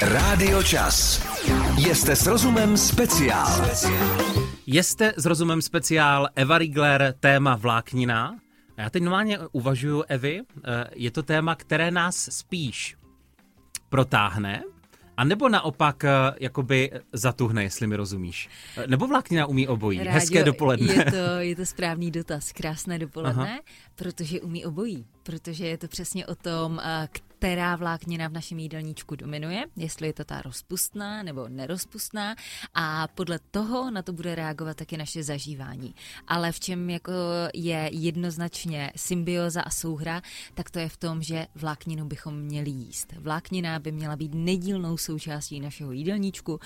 Rádio Čas. Jste s rozumem speciál. Jste s rozumem speciál Eva Rigler, téma vláknina. A já teď normálně uvažuju, Evi, eh, je to téma, které nás spíš protáhne, a nebo naopak eh, jakoby zatuhne, jestli mi rozumíš. Eh, nebo vláknina umí obojí. Rádio, Hezké dopoledne. Je to, je to správný dotaz. Krásné dopoledne, Aha. protože umí obojí. Protože je to přesně o tom, eh, která vláknina v našem jídelníčku dominuje, jestli je to ta rozpustná nebo nerozpustná a podle toho na to bude reagovat taky naše zažívání. Ale v čem jako je jednoznačně symbioza a souhra, tak to je v tom, že vlákninu bychom měli jíst. Vláknina by měla být nedílnou součástí našeho jídelníčku,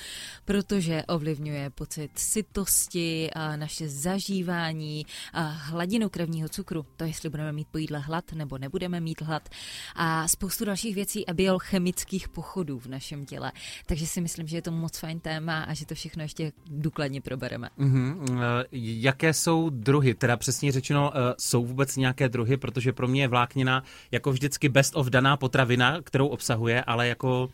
protože ovlivňuje pocit sytosti, a naše zažívání, a hladinu krevního cukru, to jestli budeme mít po jídle hlad nebo nebudeme mít hlad a spoustu dalších věcí a biochemických pochodů v našem těle. Takže si myslím, že je to moc fajn téma a že to všechno ještě důkladně probereme. Mhm. eh, Jaké jsou druhy? Teda přesně řečeno, eh, jsou vůbec nějaké druhy, protože pro mě je vláknina jako vždycky best of daná potravina, kterou obsahuje, ale jako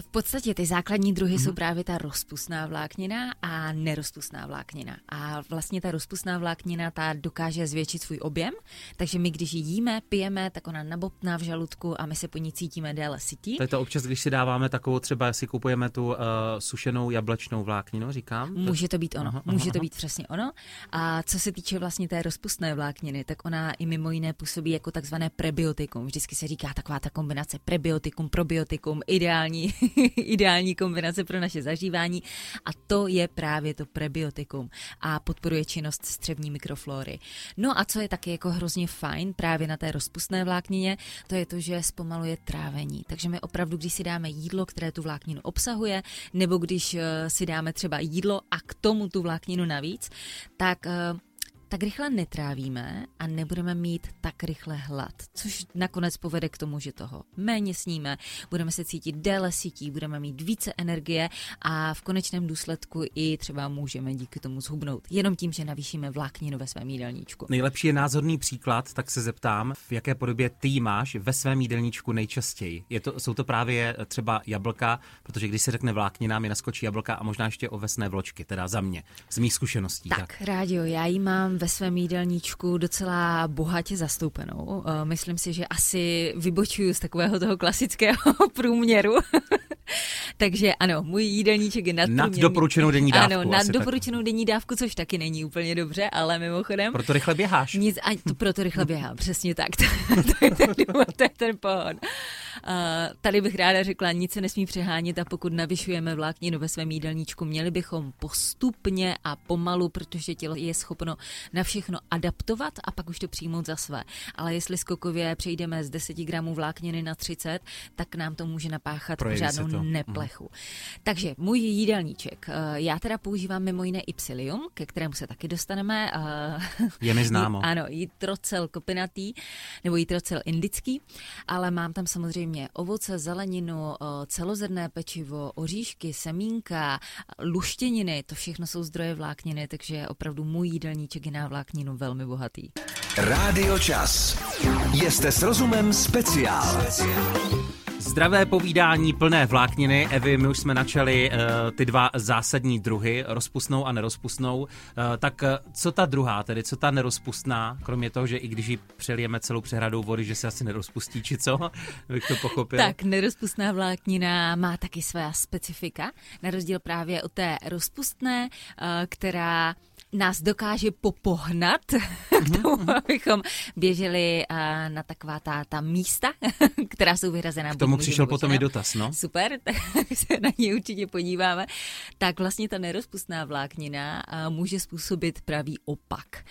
V podstatě ty základní druhy mm-hmm. jsou právě ta rozpustná vláknina a nerozpustná vláknina. A vlastně ta rozpustná vláknina ta dokáže zvětšit svůj objem, takže my když ji jíme, pijeme, tak ona nabobtná v žaludku a my se po ní cítíme déle sytí. to je to občas, když si dáváme takovou třeba, si kupujeme tu uh, sušenou jablečnou vlákninu, říkám. Může to být ono, Aha, může aha, to být přesně ono. A co se týče vlastně té rozpustné vlákniny, tak ona i mimo jiné působí jako takzvané prebiotikum. Vždycky se říká taková ta kombinace prebiotikum, probiotikum, ideální, ideální kombinace pro naše zažívání. A to je právě to prebiotikum a podporuje činnost střevní mikroflóry. No a co je taky jako hrozně fajn právě na té rozpustné vláknině, to je to, že zpomaluje trávení. Takže my opravdu, když si dáme jídlo, které tu vlákninu obsahuje, nebo když eh, si dáme třeba jídlo a k tomu tu vlákninu navíc, tak eh, tak rychle netrávíme a nebudeme mít tak rychle hlad, což nakonec povede k tomu, že toho méně sníme, budeme se cítit déle sytí, budeme mít více energie a v konečném důsledku i třeba můžeme díky tomu zhubnout, jenom tím, že navýšíme vlákninu ve svém jídelníčku. Nejlepší je názorný příklad, tak se zeptám, v jaké podobě ty máš ve svém jídelníčku nejčastěji. Je to, jsou to právě třeba jablka, protože když se řekne vláknina, mi naskočí jablka a možná ještě ovesné vločky, teda za mě, z mých zkušeností. Tak, tak. rádio, já ji mám ve svém jídelníčku docela bohatě zastoupenou. Eh, Myslím si, že asi vybočuju z takového toho klasického průměru. Takže ano, můj jídelníček je nad, Nad doporučenou denní dávku, Ano, nad asi tak. doporučenou denní dávku, což taky není úplně dobře, ale mimochodem. Proto rychle běháš. Nic, a to proto rychle běhám, přesně tak. to, to, je ten důvod, to je ten pohod. Tady bych ráda řekla, nic se nesmí přehánět a pokud navyšujeme vlákninu ve svém jídelníčku, měli bychom postupně a pomalu, protože tělo je schopno na všechno adaptovat a pak už to přijmout za své. Ale jestli skokově přejdeme z 10 gramů vlákniny na 30, tak nám to může napáchat Projeví žádnou. Mhm. neplechu. Takže můj jídelníček. Uh, já teda používám mimo jiné i psyllium, ke kterému se taky dostaneme. Uh, Je mi známo. ano, jitrocel kopinatý nebo jitrocel indický, ale mám tam samozřejmě ovoce, zeleninu, celozrné pečivo, oříšky, semínka, luštěniny, to všechno jsou zdroje vlákniny, takže opravdu můj jídelníček je na vlákninu velmi bohatý. Rádio Čas. Jste s rozumem speciál. Zdravé povídání plné vlákniny. Evi, my už jsme načali uh, ty dva zásadní druhy, rozpustnou a nerozpustnou. Uh, tak uh, co ta druhá, tedy co ta nerozpustná, kromě toho, že i když ji přelijeme celou přehradou vody, že se asi nerozpustí, či co? Bych to pochopil. Tak, nerozpustná vláknina má taky své specifika, na rozdíl právě od té rozpustné, eh, která nás dokáže popohnat k tomu, abychom běželi na taková ta, ta místa, která jsou vyhrazená. K tomu přišel potom i dotaz, no. Super, tak se na ní určitě podíváme. Tak vlastně ta nerozpustná vláknina může způsobit pravý opak.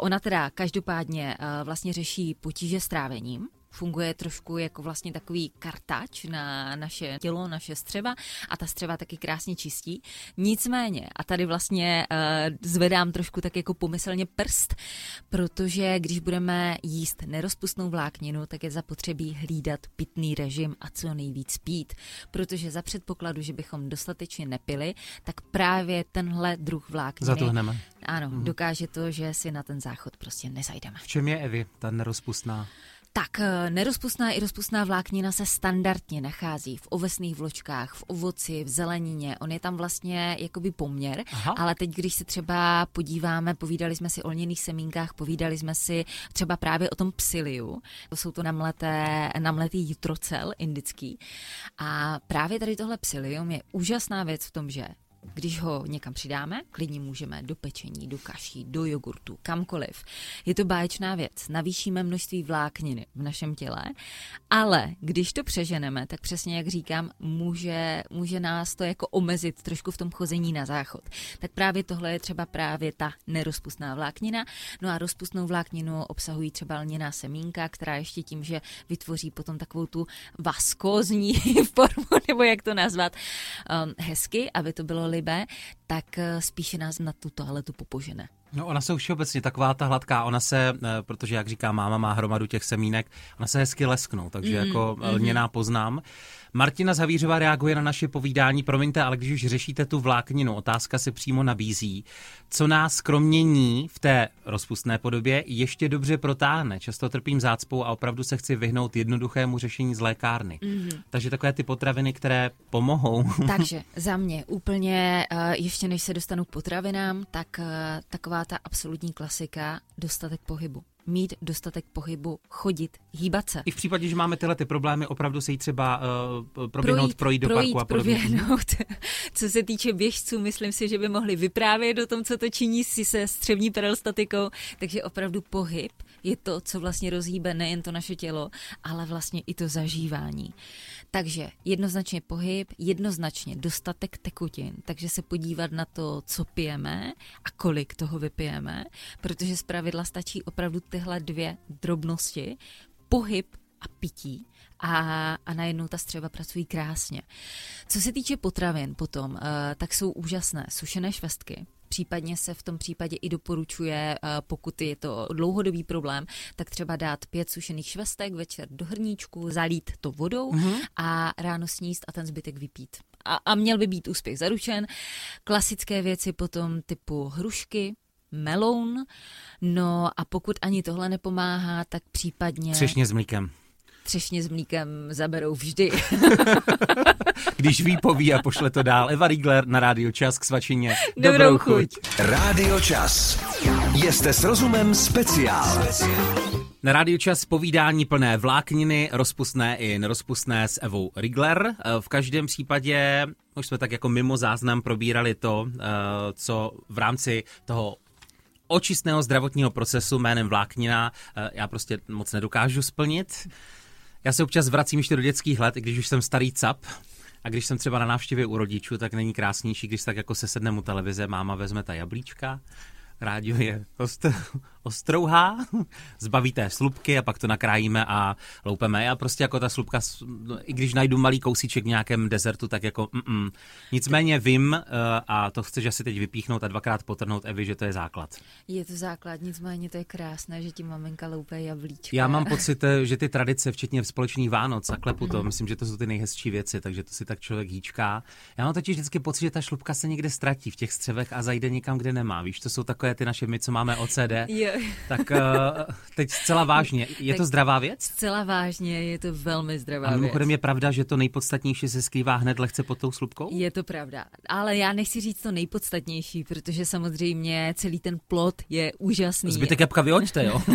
Ona teda každopádně vlastně řeší potíže s trávením, funguje trošku jako vlastně takový kartač na naše tělo, naše střeva a ta střeva taky krásně čistí. Nicméně, a tady vlastně uh, zvedám trošku tak jako pomyslně prst, protože když budeme jíst nerozpustnou vlákninu, tak je zapotřebí hlídat pitný režim a co nejvíc pít, protože za předpokladu, že bychom dostatečně nepili, tak právě tenhle druh vlákniny Zatuhneme. ano, dokáže to, že si na ten záchod prostě nezajdeme. V čem je Evi, ta nerozpustná? Tak eh, nerozpustná i rozpustná vláknina se standardně nachází v ovesných vločkách, v ovoci, v zelenině. On je tam vlastně jakoby poměr, Aha. ale teď, když se třeba podíváme, povídali jsme si o lněných semínkách, povídali jsme si třeba právě o tom psiliu. To jsou to namleté, namletý jutrocel indický. A právě tady tohle psilium je úžasná věc v tom, že když ho někam přidáme, klidně můžeme do pečení, do kaší, do jogurtu, kamkoliv. Je to báječná věc. Navýšíme množství vlákniny v našem těle, ale když to přeženeme, tak přesně jak říkám, může, může nás to jako omezit trošku v tom chození na záchod. Tak právě tohle je třeba právě ta nerozpustná vláknina. No a rozpustnou vlákninu obsahují třeba lněná semínka, která ještě tím, že vytvoří potom takovou tu vaskózní formu, nebo jak to nazvat, um, hezky, aby to bylo libé, tak eh, spíše nás na tu toaletu popožene. No ona se už obecně taková ta hladká, ona se, eh, protože jak říká máma, má hromadu těch semínek, ona se hezky lesknou, takže mm, jako mm-hmm. lněná poznám. Martina Zavířová reaguje na naše povídání. Promiňte, ale když už řešíte tu vlákninu, otázka se přímo nabízí. Co nás kromě ní v té rozpustné podobě ještě dobře protáhne? Často trpím zácpou a opravdu se chci vyhnout jednoduchému řešení z lékárny. Mm-hmm. Takže takové ty potraviny, které pomohou. Takže za mě úplně, eh, ještě než se dostanu k potravinám, tak eh, taková ta absolutní klasika, dostatek pohybu mít dostatek pohybu, chodit, hýbat se. I v případě, že máme tyhle ty problémy, opravdu se jí třeba uh, proběhnout, projít, projít do projít, parku a podobně. Proběhnout. Co se týče běžců, myslím si, že by mohli vyprávět o tom, co to činí si se střevní perilstatikou, takže opravdu pohyb je to, co vlastně rozhýbe nejen to naše tělo, ale vlastně i to zažívání. Takže jednoznačně pohyb, jednoznačně dostatek tekutin, takže se podívat na to, co pijeme a kolik toho vypijeme, protože z pravidla stačí opravdu tyhle dvě drobnosti, pohyb a pití. A, a najednou ta střeva pracují krásně. Co se týče potravin potom, uh, tak jsou úžasné sušené švestky, Případně se v tom případě i doporučuje, eh, pokud je to dlouhodobý problém, tak třeba dát pět sušených švestek večer do hrníčku, zalít to vodou mm-hmm. a ráno sníst a ten zbytek vypít. A, a měl by být úspěch zaručen. Klasické věci potom typu hrušky, meloun, no a pokud ani tohle nepomáhá, tak případně... Třešně s mlíkem třešně s mlíkem zaberou vždy. Když ví, poví a pošle to dál. Eva Riegler na Rádio Čas k svačině. Dobrou, Dobrou chuť. Rádio Čas. Jste s rozumem speciál. Na rádiu čas povídání plné vlákniny, rozpustné i nerozpustné s Evou Rigler. V každém případě už jsme tak jako mimo záznam probírali to, eh, co v rámci toho očistného zdravotního procesu jménem vláknina eh, já prostě moc nedokážu splnit. Já se občas vracím ještě do dětských let, i když už jsem starý cap. A když jsem třeba na návštěvě u rodičů, tak není krásnější, když tak jako se sedneme u televize, máma vezme ta jablíčka, rádio je ostrouhá, zbaví té slupky a pak to nakrájíme a loupeme. Já prostě jako ta slupka, i když najdu malý kousíček v nějakém dezertu, tak jako mm-mm. Nicméně vím, eh, a to chceš asi teď vypíchnout a dvakrát potrhnout Evi, že to je základ. Je to základ, nicméně to je krásné, že ti maminka loupe jablíčka. Já mám pocit, eh, že ty tradice, včetně v společných Vánoc a klepu to, mm. myslím, že to jsou ty nejhezčí věci, takže to si tak člověk hýčká. Já mám totiž vždycky pocit, že ta šlupka se někde ztratí v těch střevech a zajde někam, kde nemá. Víš, to jsou takové ty naše my, co máme OCD. Jo. Tak uh, teď zcela vážně. Je tak to zdravá věc? Zcela vážně, je to velmi zdravá věc. A mimochodem je pravda, že to nejpodstatnější se skrývá hned lehce pod tou slupkou? Je to pravda. Ale já nechci říct to nejpodstatnější, protože samozřejmě celý ten plot je úžasný. Zbytek jabka vyhoďte, jo?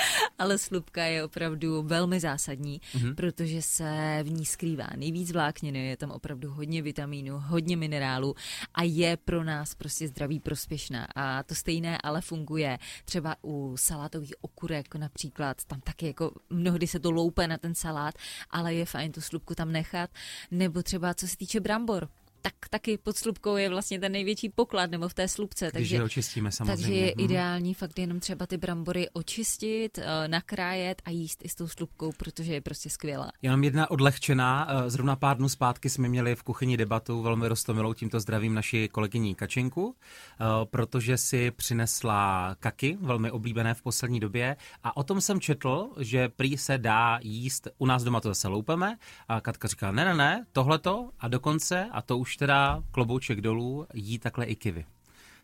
ale slupka je opravdu velmi zásadní, mm-hmm. protože se v ní skrývá nejvíc vlákniny, je tam opravdu hodně vitamínů, hodně minerálů a je pro nás prostě zdraví prospěšná. A to stejné ale funguje třeba u salátových okurek například, tam taky jako mnohdy se to loupe na ten salát, ale je fajn tu slupku tam nechat, nebo třeba co se týče brambor, tak taky pod slupkou je vlastně ten největší poklad, nebo v té slupce. Když takže, je očistíme samozřejmě. Takže je mhm. ideální fakt jenom třeba ty brambory očistit, eh, nakrájet a jíst i s tou slupkou, protože je prostě skvělá. Já mám jedna odlehčená. Eh, zrovna pár dnů zpátky jsme měli v kuchyni debatu velmi rostomilou, tímto zdravím naši kolegyní Kačenku, eh, protože si přinesla kaky, velmi oblíbené v poslední době. A o tom jsem četl, že prý se dá jíst, u nás doma to zase loupeme. A Katka říká, ne, ne, ne, tohleto a dokonce, a to už teda klobouček dolů, jí takhle i kivy.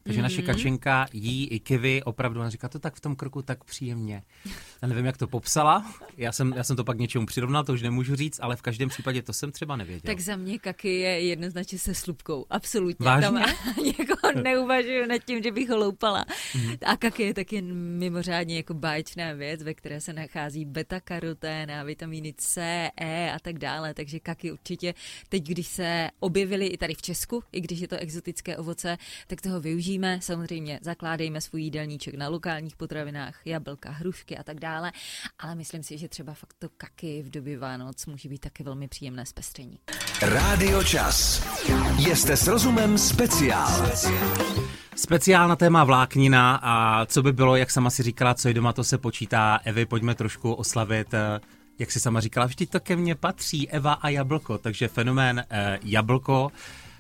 Takže mm-hmm. naše kačenka jí i kivy, opravdu ona říká to tak v tom kroku tak příjemně. Já nevím, jak to popsala, já jsem, já jsem to pak něčemu přirovnal, to už nemůžu říct, ale v každém případě to jsem třeba nevěděl. Tak za mě kaky je jednoznačně se slupkou, absolutně. Vážně? Tam jako neuvažuju nad tím, že bych ho loupala. Mm-hmm. A kaky je taky mimořádně jako báječná věc, ve které se nachází beta-karotén a vitamíny C, E a tak dále, takže kaky určitě teď, když se objevily i tady v Česku, i když je to exotické ovoce, tak toho využijeme. Samozřejmě zakládejme svůj jídelníček na lokálních potravinách, jablka, hrušky a tak dále, ale myslím si, že třeba fakt to kaky v době Vánoc může být taky velmi příjemné zpestření. Rádio Čas. Jste s rozumem speciál. Speciál na téma vláknina a co by bylo, jak sama si říkala, co je doma, to se počítá. Evi, pojďme trošku oslavit eh, jak si sama říkala, vždyť to ke mně patří, Eva a jablko, takže fenomén eh, jablko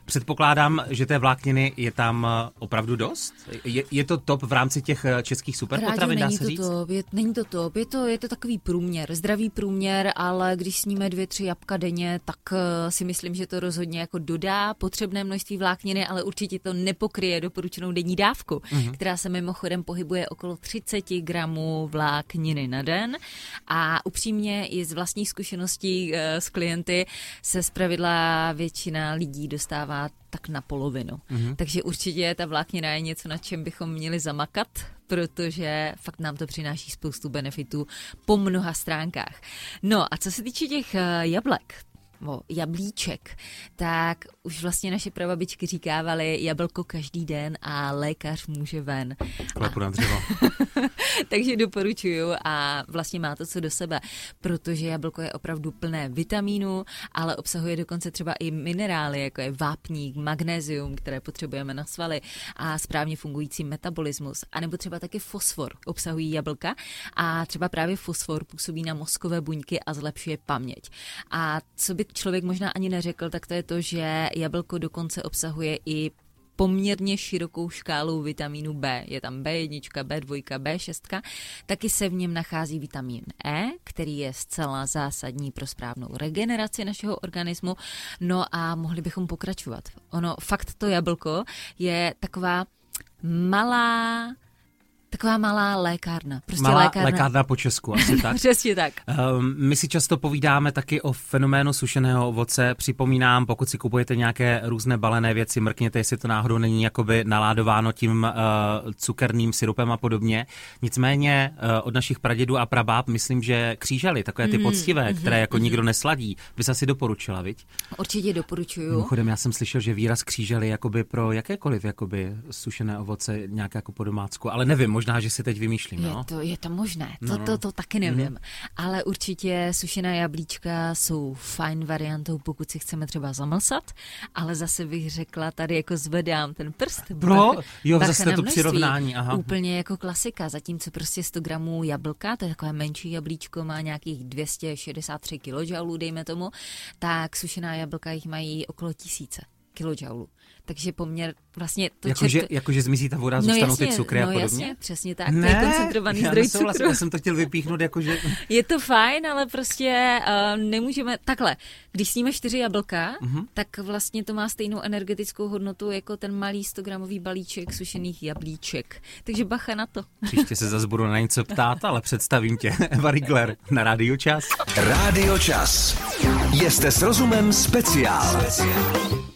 Předpokládám, že té vlákniny je tam eh, opravdu dost? Je, je to top v rámci těch eh, českých superpotravin, dá se to říct? Top, je, není to top, je to, je to takový průměr, zdravý průměr, ale když sníme dvě, tři jabka denně, tak uh, si myslím, že to rozhodně jako dodá potřebné množství vlákniny, ale určitě to nepokryje doporučenou denní dávku, mm-hmm. která se mimochodem pohybuje okolo 30 gramů vlákniny na den. A upřímně i z vlastních zkušeností uh, s klienty se zpravidla většina lidí dostává tak na polovinu. Mm-hmm. Takže určitě ta vláknina je něco, na čem bychom měli zamakat, protože fakt nám to přináší spoustu benefitů po mnoha stránkách. No a co se týče těch eh, jablek, o jablíček, tak už vlastně naše prababičky říkávaly jablko každý den a lékař může ven. Klepu na dřevo. Takže doporučuju a vlastně má to co do sebe, protože jablko je opravdu plné vitamínů, ale obsahuje dokonce třeba i minerály, jako je vápník, magnézium, které potřebujeme na svaly a správně fungující metabolismus, anebo třeba taky fosfor obsahují jablka a třeba právě fosfor působí na mozkové buňky a zlepšuje paměť. A co by člověk možná ani neřekl, tak to je to, že jablko dokonce obsahuje i poměrně širokou škálu vitamínu B. Je tam B1, B2, B6. Taky se v něm nachází vitamin E, který je zcela zásadní pro správnou regeneraci našeho organismu. No a mohli bychom pokračovat. Ono, fakt to jablko je taková malá Taková malá lékárna. Prostě malá lékárna. lékárna po Česku, asi tak. Přesně tak. Um, my si často povídáme taky o fenoménu sušeného ovoce. Připomínám, pokud si kupujete nějaké různé balené věci, mrkněte, jestli to náhodou není jakoby naládováno tím uh, cukerným syrupem a podobně. Nicméně uh, od našich pradědů a prabáb myslím, že křížely, takové ty mm, poctivé, mm, které jako mm. nikdo nesladí, bys asi doporučila, viď? Určitě doporučuju. Mimochodem, já jsem slyšel, že výraz křížely jakoby pro jakékoliv jakoby sušené ovoce nějaké jako po domácku, ale nevím, možná, že si teď vymýšlím. No? Je, to, je to možné, to, no, no. To, to taky nevím. Mm. Ale určitě sušená jablíčka jsou fajn variantou, pokud si chceme třeba zamlsat, ale zase bych řekla, tady jako zvedám ten prst. Pro? Jo, zase to přirovnání. Aha. Úplně jako klasika, zatímco prostě 100 gramů jablka, to je takové menší jablíčko, má nějakých 263 kJ, dejme tomu, tak sušená jablka jich mají okolo tisíce kilojoulů. Takže poměr vlastně to Jakože čert... jako, že zmizí ta voda, no zůstanou jasně, ty cukry no a podobně? jasně, přesně tak, ne, to je koncentrovaný zdroj cukru. Já jsem to chtěl vypíchnout, jakože... Je to fajn, ale prostě uh, nemůžeme... Takhle, když sníme čtyři jablka, uh-huh. tak vlastně to má stejnou energetickou hodnotu jako ten malý 100 gramový balíček sušených jablíček. Takže bacha na to. Příště se zase budu na něco ptát, ale představím tě. Eva Rigler na Rádio Čas. Rádio Čas. Jste s rozumem speciál.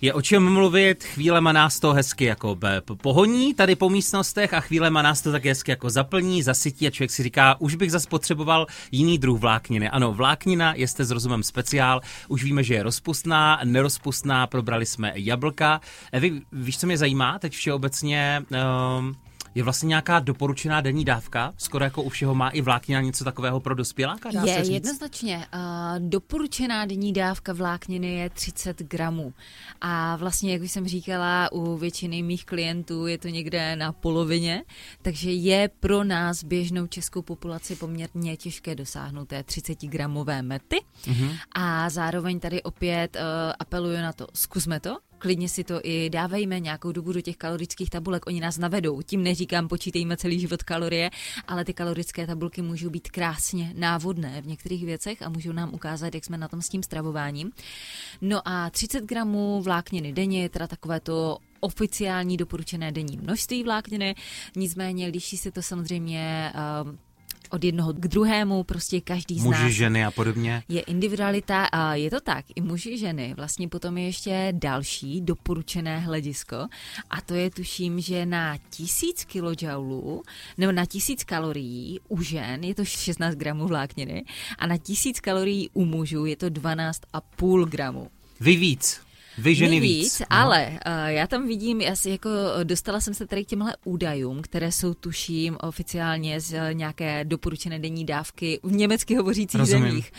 Je o čem mluvit, chvílema nás to hezky jako pohoní tady po místnostech a chvílema nás to tak hezky jako zaplní, zasytí a člověk si říká, už bych zase potřeboval jiný druh vlákniny. Ano, vláknina, jste s rozumem speciál, už víme, že je rozpustná, nerozpustná, probrali jsme jablka. Evi, víš, co mě zajímá teď všeobecně? Um, je vlastně nějaká doporučená denní dávka? Skoro jako u všeho má i vláknina něco takového pro dospěláka? Dá je, se říct? jednoznačně. Uh, doporučená denní dávka vlákniny je 30 gramů. A vlastně, jak už jsem říkala, u většiny mých klientů je to někde na polovině, takže je pro nás běžnou českou populaci poměrně těžké dosáhnout té 30 gramové mety. Uh-huh. A zároveň tady opět uh, apeluju na to, zkusme to, klidně si to i dávejme nějakou dobu do těch kalorických tabulek, oni nás navedou. Tím neříkám, počítejme celý život kalorie, ale ty kalorické tabulky můžou být krásně návodné v některých věcech a můžou nám ukázat, jak jsme na tom s tím stravováním. No a 30 gramů vlákniny denně je teda takové to oficiální doporučené denní množství vlákniny, nicméně liší se to samozřejmě uh, od jednoho k druhému, prostě každý z Muži, nás. ženy a podobně. Je individualita a je to tak, i muži, ženy. Vlastně potom je ještě další doporučené hledisko a to je tuším, že na tisíc kilojoulů nebo na tisíc kalorií u žen je to 16 gramů vlákniny a na tisíc kalorií u mužů je to 12,5 gramů. Vy víc. Vy ženy víc, víc. No. ale uh, já tam vidím, já si jako dostala jsem se tady k těmhle údajům, které jsou tuším oficiálně z uh, nějaké doporučené denní dávky v německy hovořících Rozumím. zemích.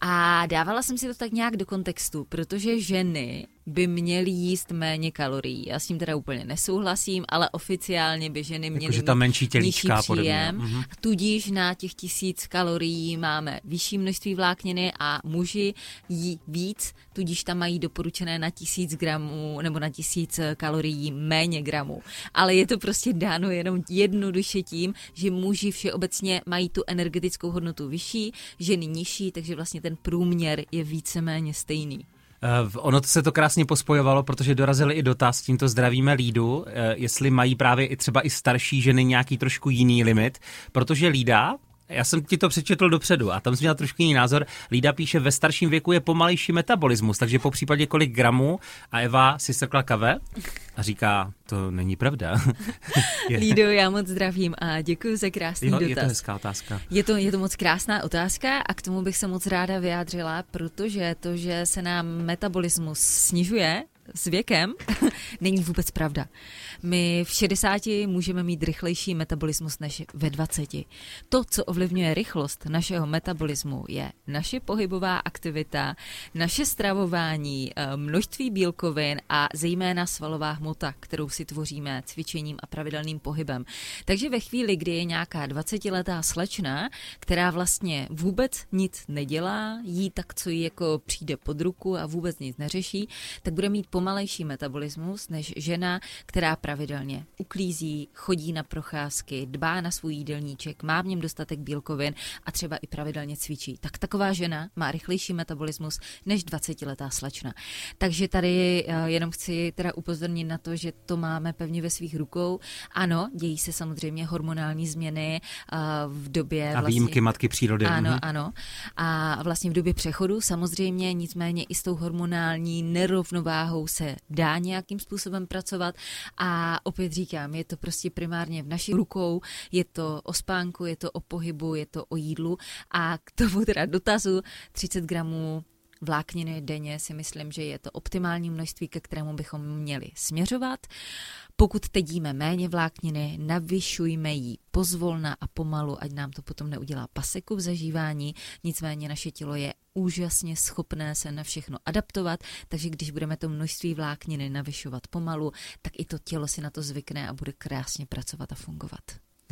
A dávala jsem si to tak nějak do kontextu, protože ženy by měly jíst méně kalorií. Já s tím teda úplně nesouhlasím, ale oficiálně by ženy měly Jakože ta menší tělíčka příjem, Mhm. tudíž na těch tisíc kalorií máme vyšší množství vlákniny a muži jí víc, tudíž tam mají doporučené na tisíc gramů nebo na tisíc kalorií méně gramů. Ale je to prostě dáno jenom jednoduše tím, že muži všeobecně mají tu energetickou hodnotu vyšší, ženy nižší, takže vlastně ten průměr je víceméně stejný. Eh, Ono se to krásně pospojovalo, protože dorazili i dotaz, tímto zdravíme Lídu, eh, jestli mají právě i třeba i starší ženy nějaký trošku jiný limit, protože Lída, já jsem ti to přečetl dopředu a tam jsem měl trošku jiný názor. Lída píše, ve starším věku je pomalejší metabolismus, takže po případě kolik gramů a Eva si strkla kave a říká, to není pravda. Lído, já moc zdravím a děkuji za krásný jo, dotaz. je to hezká otázka. Je to, je to moc krásná otázka a k tomu bych se moc ráda vyjádřila, protože to, že se nám metabolismus snižuje s věkem, není vůbec pravda. My v 60 můžeme mít rychlejší metabolismus než ve 20. To, co ovlivňuje rychlost našeho metabolismu, je naše pohybová aktivita, naše stravování, eh, množství bílkovin a zejména svalová hmota, kterou si tvoříme cvičením a pravidelným pohybem. Takže ve chvíli, kdy je nějaká 20-letá slečna, která vlastně vůbec nic nedělá, jí tak, co jí jako přijde pod ruku a vůbec nic neřeší, tak bude mít pomalejší metabolismus než žena, která pravidelně uklízí, chodí na procházky, dbá na svůj jídelníček, má v něm dostatek bílkovin a třeba i pravidelně cvičí. Tak taková žena má rychlejší metabolismus než 20-letá slečna. Takže tady eh, jenom chci teda upozornit na to, že to máme pevně ve svých rukou. Ano, dějí se samozřejmě hormonální změny eh, v době A výjimky matky přírody. ano, mhm. ano. A vlastně v době přechodu samozřejmě, nicméně i s tou hormonální nerovnováhou se dá nějakým způsobem pracovat. A opět říkám, je to prostě primárně v našich rukou, je to o spánku, je to o pohybu, je to o jídlu. A k tomu teda dotazu 30 gramů vlákniny denně si myslím, že je to optimální množství, ke kterému bychom měli směřovat. Pokud teď jíme méně vlákniny, navyšujme ji pozvolna a pomalu, ať nám to potom neudělá paseku v zažívání. Nicméně naše tělo je úžasně schopné se na všechno adaptovat, takže když budeme to množství vlákniny navyšovat pomalu, tak i to tělo si na to zvykne a bude krásně pracovat a fungovat.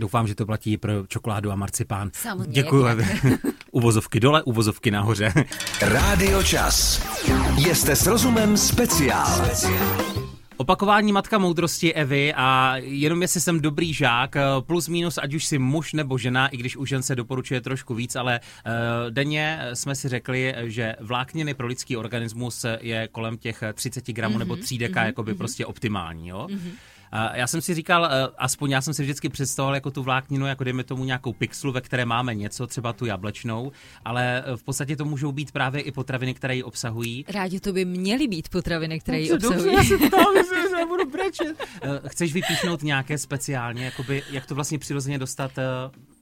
Doufám, že to platí pro čokoládu a marcipán. Samozřejmě, Děkuji. uvozovky dole, uvozovky nahoře. Rádio Čas. Jste s rozumem speciál. Opakování matka moudrosti Evy a jenom jestli jsem dobrý žák, eh, plus minus, ať už si muž nebo žena, i když u žen se doporučuje trošku víc, ale uh, denně jsme si řekli, že vlákniny pro lidský organismus je kolem těch 30 gramů mm-hmm, nebo 3 deka, mm-hmm, jakoby mm-hmm. prostě optimální, jo. Mm-hmm. Já jsem si říkal, uh, aspoň já jsem si vždycky představoval jako tu vlákninu, jako dejme tomu nějakou pixlu, ve které máme něco, třeba tu jablečnou, ale uh, v podstatě to můžou být právě i potraviny, které ji obsahují. Rádi to by měly být potraviny, které ji Dobře, obsahují. já se ptám, jestli se nebudu brečet. Eh, Chceš vypíchnout nějaké speciálně, jakoby, jak to vlastně přirozeně dostat eh,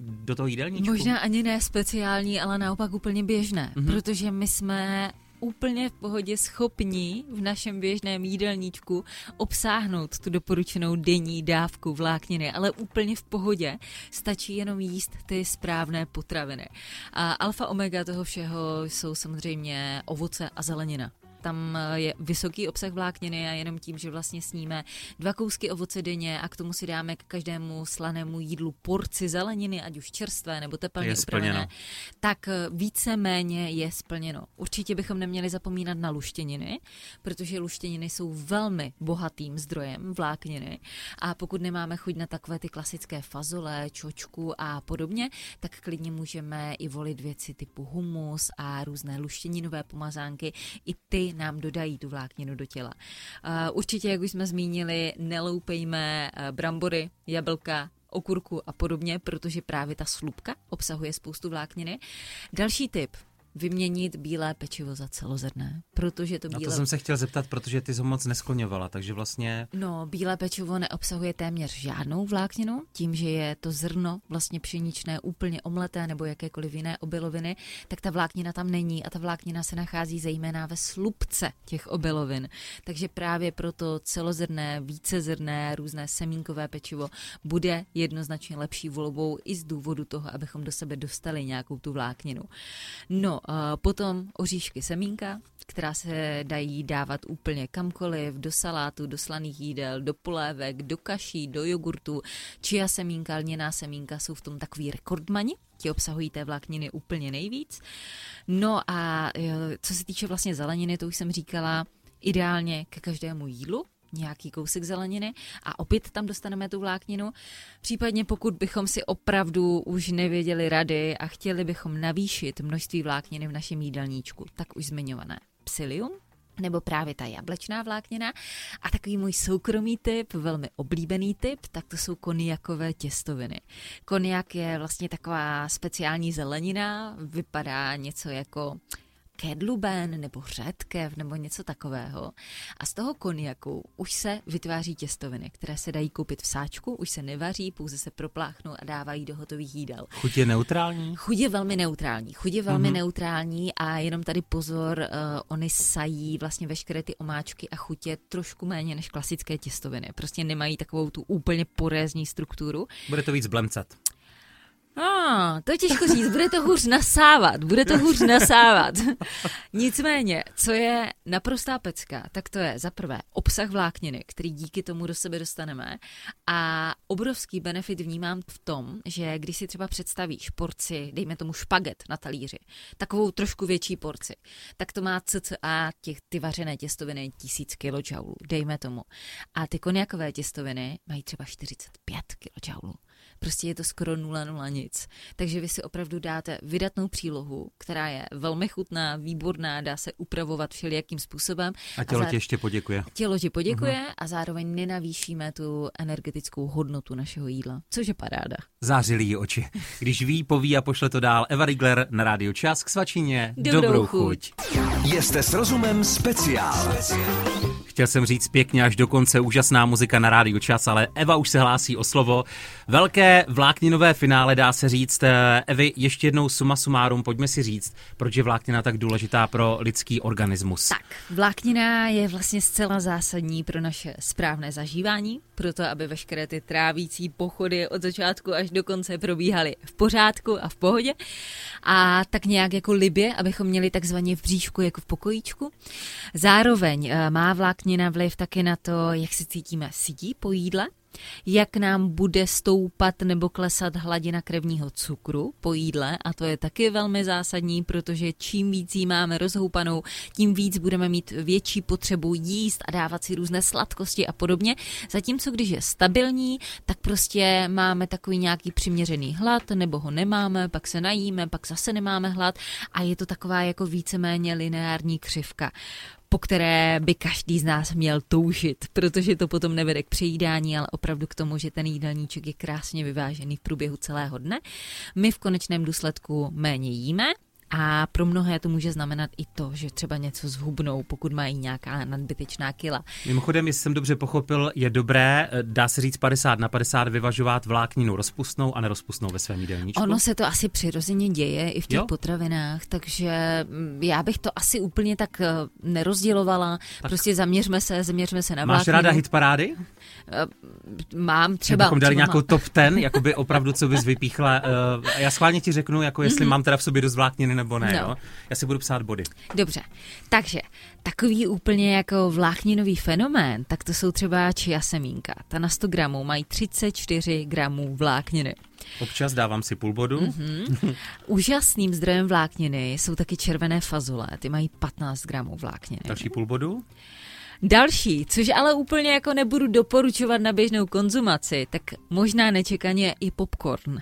do toho jídelníčku? Možná ani ne speciální, ale naopak úplně běžné, Mhm. mm-hmm. protože my jsme úplně v pohodě schopní v našem běžném jídelníčku obsáhnout tu doporučenou denní dávku vlákniny, ale úplně v pohodě. Stačí jenom jíst ty správné potraviny. A alfa omega toho všeho jsou samozřejmě ovoce a zelenina. Tam je vysoký obsah vlákniny a jenom tím, že vlastně sníme dva kousky ovoce denně a k tomu si dáme k každému slanému jídlu porci zeleniny, ať už čerstvé nebo teplně upravené, tak více-méně je splněno. Určitě bychom neměli zapomínat na luštěniny, protože luštěniny jsou velmi bohatým zdrojem vlákniny a pokud nemáme chuť na takové ty klasické fazole, čočku a podobně, tak klidně můžeme i volit věci typu humus a různé luštěninové pomazánky. I ty nám dodají tu vlákninu do těla. Určitě, jak už jsme zmínili, neloupejme eh, brambory, jablka, okurku a podobně, protože právě ta slupka obsahuje spoustu vlákniny. Další tip – vyměnit bílé pečivo za celozrné, protože to bílé... Na to jsem se chtěl zeptat, protože ty jsi ho moc neskloňovala, takže vlastně... No, bílé pečivo neobsahuje téměř žádnou vlákninu, tím, že je to zrno vlastně pšeničné úplně omleté nebo jakékoliv jiné obiloviny, tak ta vláknina tam není a ta vláknina se nachází zejména ve slupce těch obilovin. Takže právě proto celozrné, vícezrné, různé semínkové pečivo bude jednoznačně lepší volbou i z důvodu toho, abychom do sebe dostali nějakou tu vlákninu. No, Potom oříšky semínka, která se dají dávat úplně kamkoliv, do salátu, do slaných jídel, do polévek, do kaší, do jogurtu. Čia semínka, lněná semínka jsou v tom takový rekordmani, ti obsahují té vlákniny úplně nejvíc. No a co se týče vlastně zeleniny, to už jsem říkala, ideálně ke každému jídlu, nějaký kousek zeleniny a opět tam dostaneme tu vlákninu. Případně pokud bychom si opravdu už nevěděli rady a chtěli bychom navýšit množství vlákniny v našem jídelníčku, tak už zmiňované psyllium, nebo právě ta jablečná vláknina. A takový můj soukromý typ, velmi oblíbený typ, tak to jsou koniakové těstoviny. Koniak je vlastně taková speciální zelenina, vypadá něco jako kedluben nebo řetkev nebo něco takového. A z toho koniaku už se vytváří těstoviny, které se dají koupit v sáčku, už se nevaří, pouze se propláchnou a dávají do hotových jídel. Chuť je neutrální? Chuť je velmi neutrální. Chuť je velmi mm-hmm. neutrální a jenom tady pozor, uh, oni sají vlastně veškeré ty omáčky a chutě trošku méně než klasické těstoviny. Prostě nemají takovou tu úplně porézní strukturu. Bude to víc blemcat. Ah, to je těžko říct, bude to hůř nasávat, bude to hůř nasávat. Nicméně, co je naprostá pecka, tak to je za prvé obsah vlákniny, který díky tomu do sebe dostaneme a obrovský benefit vnímám v tom, že když si třeba představíš porci, dejme tomu špaget na talíři, takovou trošku větší porci, tak to má cca těch ty vařené těstoviny 1000 kJ, dejme tomu. A ty koniakové těstoviny mají třeba 45 kJ prostě je to skoro nula nula nic. Takže vy si opravdu dáte vydatnou přílohu, která je velmi chutná, výborná, dá se upravovat všelijakým způsobem. A tělo a zá... ti ještě poděkuje. Tělo ti poděkuje uh-huh. a zároveň nenavýšíme tu energetickou hodnotu našeho jídla, což je paráda. Zářilý jí oči. Když ví, poví a pošle to dál Eva Rigler na rádio Čas k svačině. Dobrou, Dobrou chuť. chuť. Jste s rozumem speciál. speciál. Chtěl jsem říct pěkně až do konce úžasná muzika na rádiu čas, ale Eva už se hlásí o slovo. Velké vlákninové finále dá se říct. Eh, Evi, ještě jednou suma sumárum, pojďme si říct, proč je vláknina tak důležitá pro lidský organismus. Tak, vláknina je vlastně zcela zásadní pro naše správné zažívání, proto aby veškeré ty trávící pochody od začátku až do konce probíhaly v pořádku a v pohodě. A tak nějak jako libě, abychom měli takzvaně v bříšku jako v pokojíčku. Zároveň eh, má vláknina vliv taky na to, jak se cítíme sítí po jídle, jak nám bude stoupat nebo klesat hladina krevního cukru po jídle a to je taky velmi zásadní, protože čím víc jí máme rozhoupanou, tím víc budeme mít větší potřebu jíst a dávat si různé sladkosti a podobně. Zatímco když je stabilní, tak prostě máme takový nějaký přiměřený hlad nebo ho nemáme, pak se najíme, pak zase nemáme hlad a je to taková jako víceméně lineární křivka po které by každý z nás měl toužit, protože to potom nevede k přejídání, ale opravdu k tomu, že ten jídelníček je krásně vyvážený v průběhu celého dne. My v konečném důsledku méně jíme, a pro mnohé to může znamenat i to, že třeba něco zhubnou, pokud mají nějaká nadbytečná kila. Mimochodem, jestli jsem dobře pochopil, je dobré, eh, dá se říct 50 na 50, vyvažovat vlákninu rozpustnou a nerozpustnou ve svém jídelníčku? Ono se to asi přirozeně děje i v těch jo? potravinách, takže mm, já bych to asi úplně tak eh, nerozdělovala. Tak. Prostě zaměřme se, zaměřme se na vlákninu. Máš ráda hitparády? Eh, mám třeba. Kdybychom dali nějakou mám. top ten, jakoby opravdu, co bys vypíchla. Já schválně ti řeknu, jako jestli mm-hmm. mám teda v sobě dost vlákniny nebo ne, no. jo? Já si budu psát body. Dobře, takže takový úplně jako vlákninový fenomén, tak to jsou třeba čia semínka. Ta na 100 gramů mají 34 gramů vlákniny. Občas dávám si půl bodu. Mm-hmm. Úžasným zdrojem vlákniny jsou taky červené fazole, ty mají 15 gramů vlákniny. Další půl bodu? Další, což ale úplně jako nebudu doporučovat na běžnou konzumaci, tak možná nečekaně i popcorn.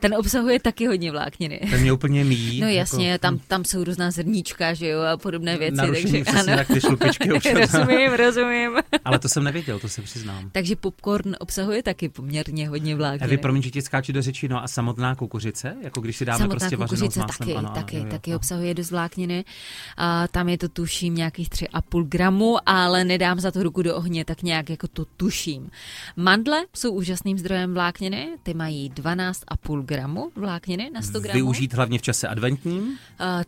Ten obsahuje taky hodně vlákniny. Ten mě úplně míjí. No jasně, jako... tam, tam jsou různá zrníčka, že jo, a podobné věci. Narušení takže ano. ty šlupičky rozumím, rozumím. Ale to jsem nevěděl, to se přiznám. Takže popcorn obsahuje taky poměrně hodně vlákniny. Evi, promiň, že ti skáču do řeči, no a samotná kukuřice, jako když si dáme samotná prostě vařenou s máslem. Taky, ano, taky, ano, jo, taky jo. obsahuje dost vlákniny. A tam je to tuším nějakých 3,5 gramu, ale nedám za to ruku do ohně, tak nějak jako to tuším. Mandle jsou úžasným zdrojem vlákniny, ty mají 12,5 gramu vlákniny na 100 gramů. Využít hlavně v čase adventním? Uh,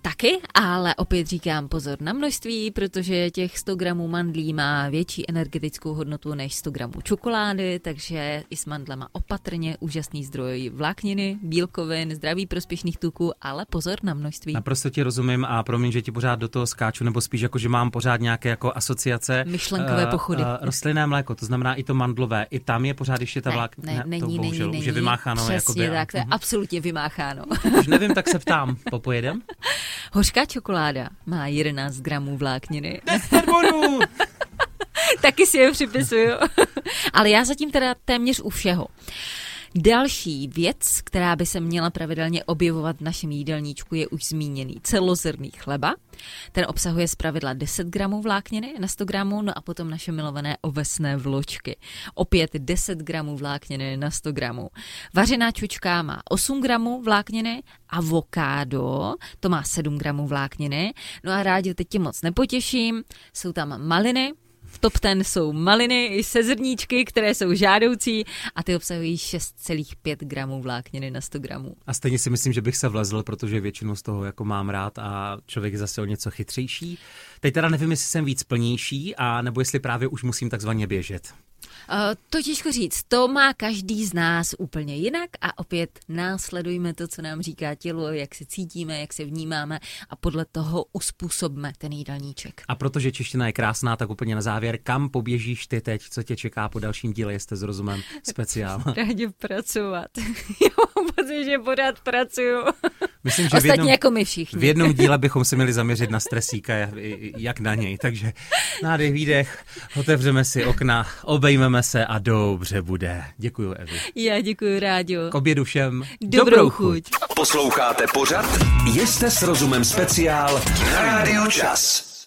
taky, ale opět říkám pozor na množství, protože těch 100 gramů mandlí má větší energetickou hodnotu než 100 gramů čokolády, takže i s mandlema opatrně úžasný zdroj vlákniny, bílkovin, zdraví prospěšných tuků, ale pozor na množství. Naprosto ti rozumím a promiň, že ti pořád do toho skáču, nebo spíš jako, že mám pořád nějaké jako asociace. Myšlenkové uh, pochody. Uh, rostlinné mléko, to znamená i to mandlové, i tam je pořád ještě ta vláknina. Ne, ne, není, to bohužel není, už je vymácháno. Přesně jakoby, tak, to je uh-huh. absolutně vymácháno. Už nevím, tak se ptám, popojedem? Hořká čokoláda má 11 gramů vlákniny. 10 bodů! Taky si je připisuju. Ale já zatím teda téměř u všeho. Další věc, která by se měla pravidelně objevovat v našem jídelníčku, je už zmíněný celozrný chleba. Ten obsahuje zpravidla 10 gramů vlákniny na 100 gramů, no a potom naše milované ovesné vločky. Opět 10 gramů vlákniny na 100 gramů. Vařená čučka má 8 gramů vlákniny, avokádo, to má 7 gramů vlákniny. No a rádi teď tě moc nepotěším, jsou tam maliny, v top ten jsou maliny i se zrníčky, které jsou žádoucí a ty obsahují 6,5 gramů vlákniny na 100 gramů. A stejně si myslím, že bych se vlezl, protože většinu z toho jako mám rád a člověk je zase o něco chytřejší. Teď teda nevím, jestli jsem víc plnější, a nebo jestli právě už musím takzvaně běžet. Uh, to těžko říct, to má každý z nás úplně jinak a opět následujme to, co nám říká tělo, jak se cítíme, jak se vnímáme a podle toho uspůsobme ten jídelníček. A protože čeština je krásná, tak úplně na závěr, kam poběžíš ty teď, co tě čeká po dalším díle, jste s rozumem speciál? Rádi pracovat. Já mám pocit, že pořád pracuju. Myslím, že Ostatně v jednom, jako my všichni. V jednom díle bychom se měli zaměřit na stresíka, jak na něj. Takže nádech, výdech, otevřeme si okna, obejmeme se a dobře bude. Děkuji, Evi. Já děkuji, Rádio. K obědu všem dobrou, dobrou chuť. Posloucháte pořad? Jste s rozumem speciál na Rádio Čas.